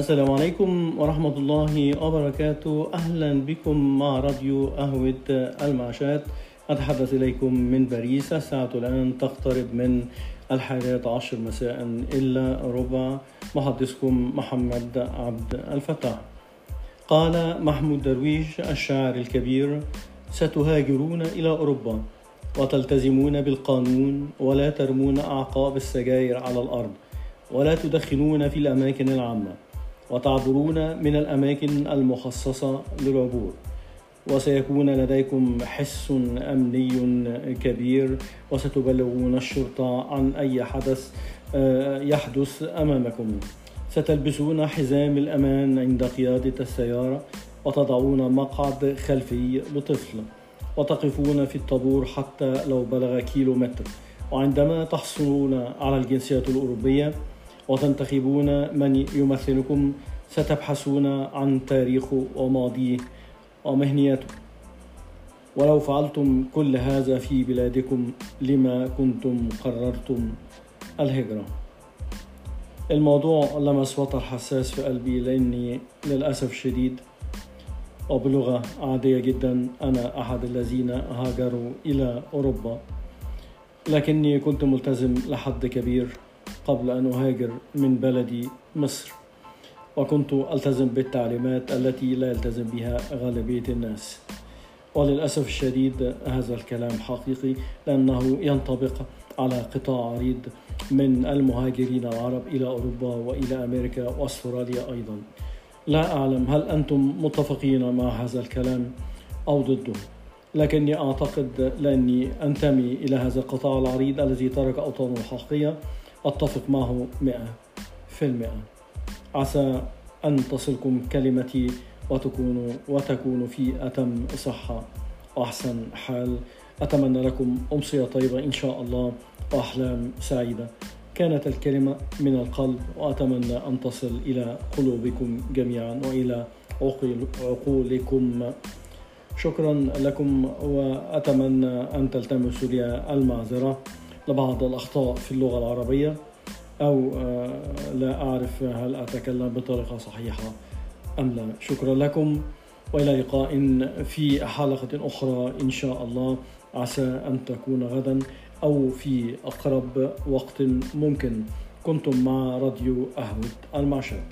السلام عليكم ورحمة الله وبركاته. أهلا بكم مع راديو قهوة المعشات أتحدث إليكم من باريس. الساعة الآن تقترب من الحادية عشر مساء إلا ربع. محدثكم محمد عبد الفتاح. قال محمود درويش الشاعر الكبير ستهاجرون إلى أوروبا وتلتزمون بالقانون ولا ترمون أعقاب السجاير على الأرض ولا تدخنون في الأماكن العامة وتعبرون من الأماكن المخصصة للعبور. وسيكون لديكم حس أمني كبير وستبلغون الشرطة عن أي حدث يحدث أمامكم. ستلبسون حزام الأمان عند قيادة السيارة وتضعون مقعد خلفي لطفل. وتقفون في الطابور حتى لو بلغ كيلو متر وعندما تحصلون على الجنسية الأوروبية وتنتخبون من يمثلكم؟ ستبحثون عن تاريخه وماضيه ومهنيته ولو فعلتم كل هذا في بلادكم لما كنتم قررتم الهجرة؟ الموضوع لمس وتر حساس في قلبي لأني للأسف الشديد وبلغة عادية جدا أنا أحد الذين هاجروا إلى أوروبا. لكني كنت ملتزم لحد كبير. قبل أن أهاجر من بلدي مصر. وكنت ألتزم بالتعليمات التي لا يلتزم بها غالبية الناس. وللأسف الشديد هذا الكلام حقيقي لأنه ينطبق على قطاع عريض من المهاجرين العرب إلى أوروبا وإلى أمريكا وأستراليا أيضا. لا أعلم هل أنتم متفقين مع هذا الكلام أو ضده. لكني أعتقد لأني أنتمي إلى هذا القطاع العريض الذي ترك أوطانه الحقيقية. أتفق معه مئة في المئة. عسى أن تصلكم كلمتي وتكونوا وتكونوا في أتم صحة. وأحسن حال. أتمنى لكم أمسية طيبة إن شاء الله. وأحلام سعيدة. كانت الكلمة من القلب. وأتمنى أن تصل إلى قلوبكم جميعا وإلى عقولكم. شكرا لكم. وأتمنى أن تلتمسوا لي المعذرة. لبعض الأخطاء في اللغة العربية أو لا أعرف هل أتكلم بطريقة صحيحة أم لا. شكرا لكم وإلى لقاء في حلقة أخرى إن شاء الله. عسى أن تكون غدا أو في أقرب وقت ممكن. كنتم مع راديو أهود المعشات.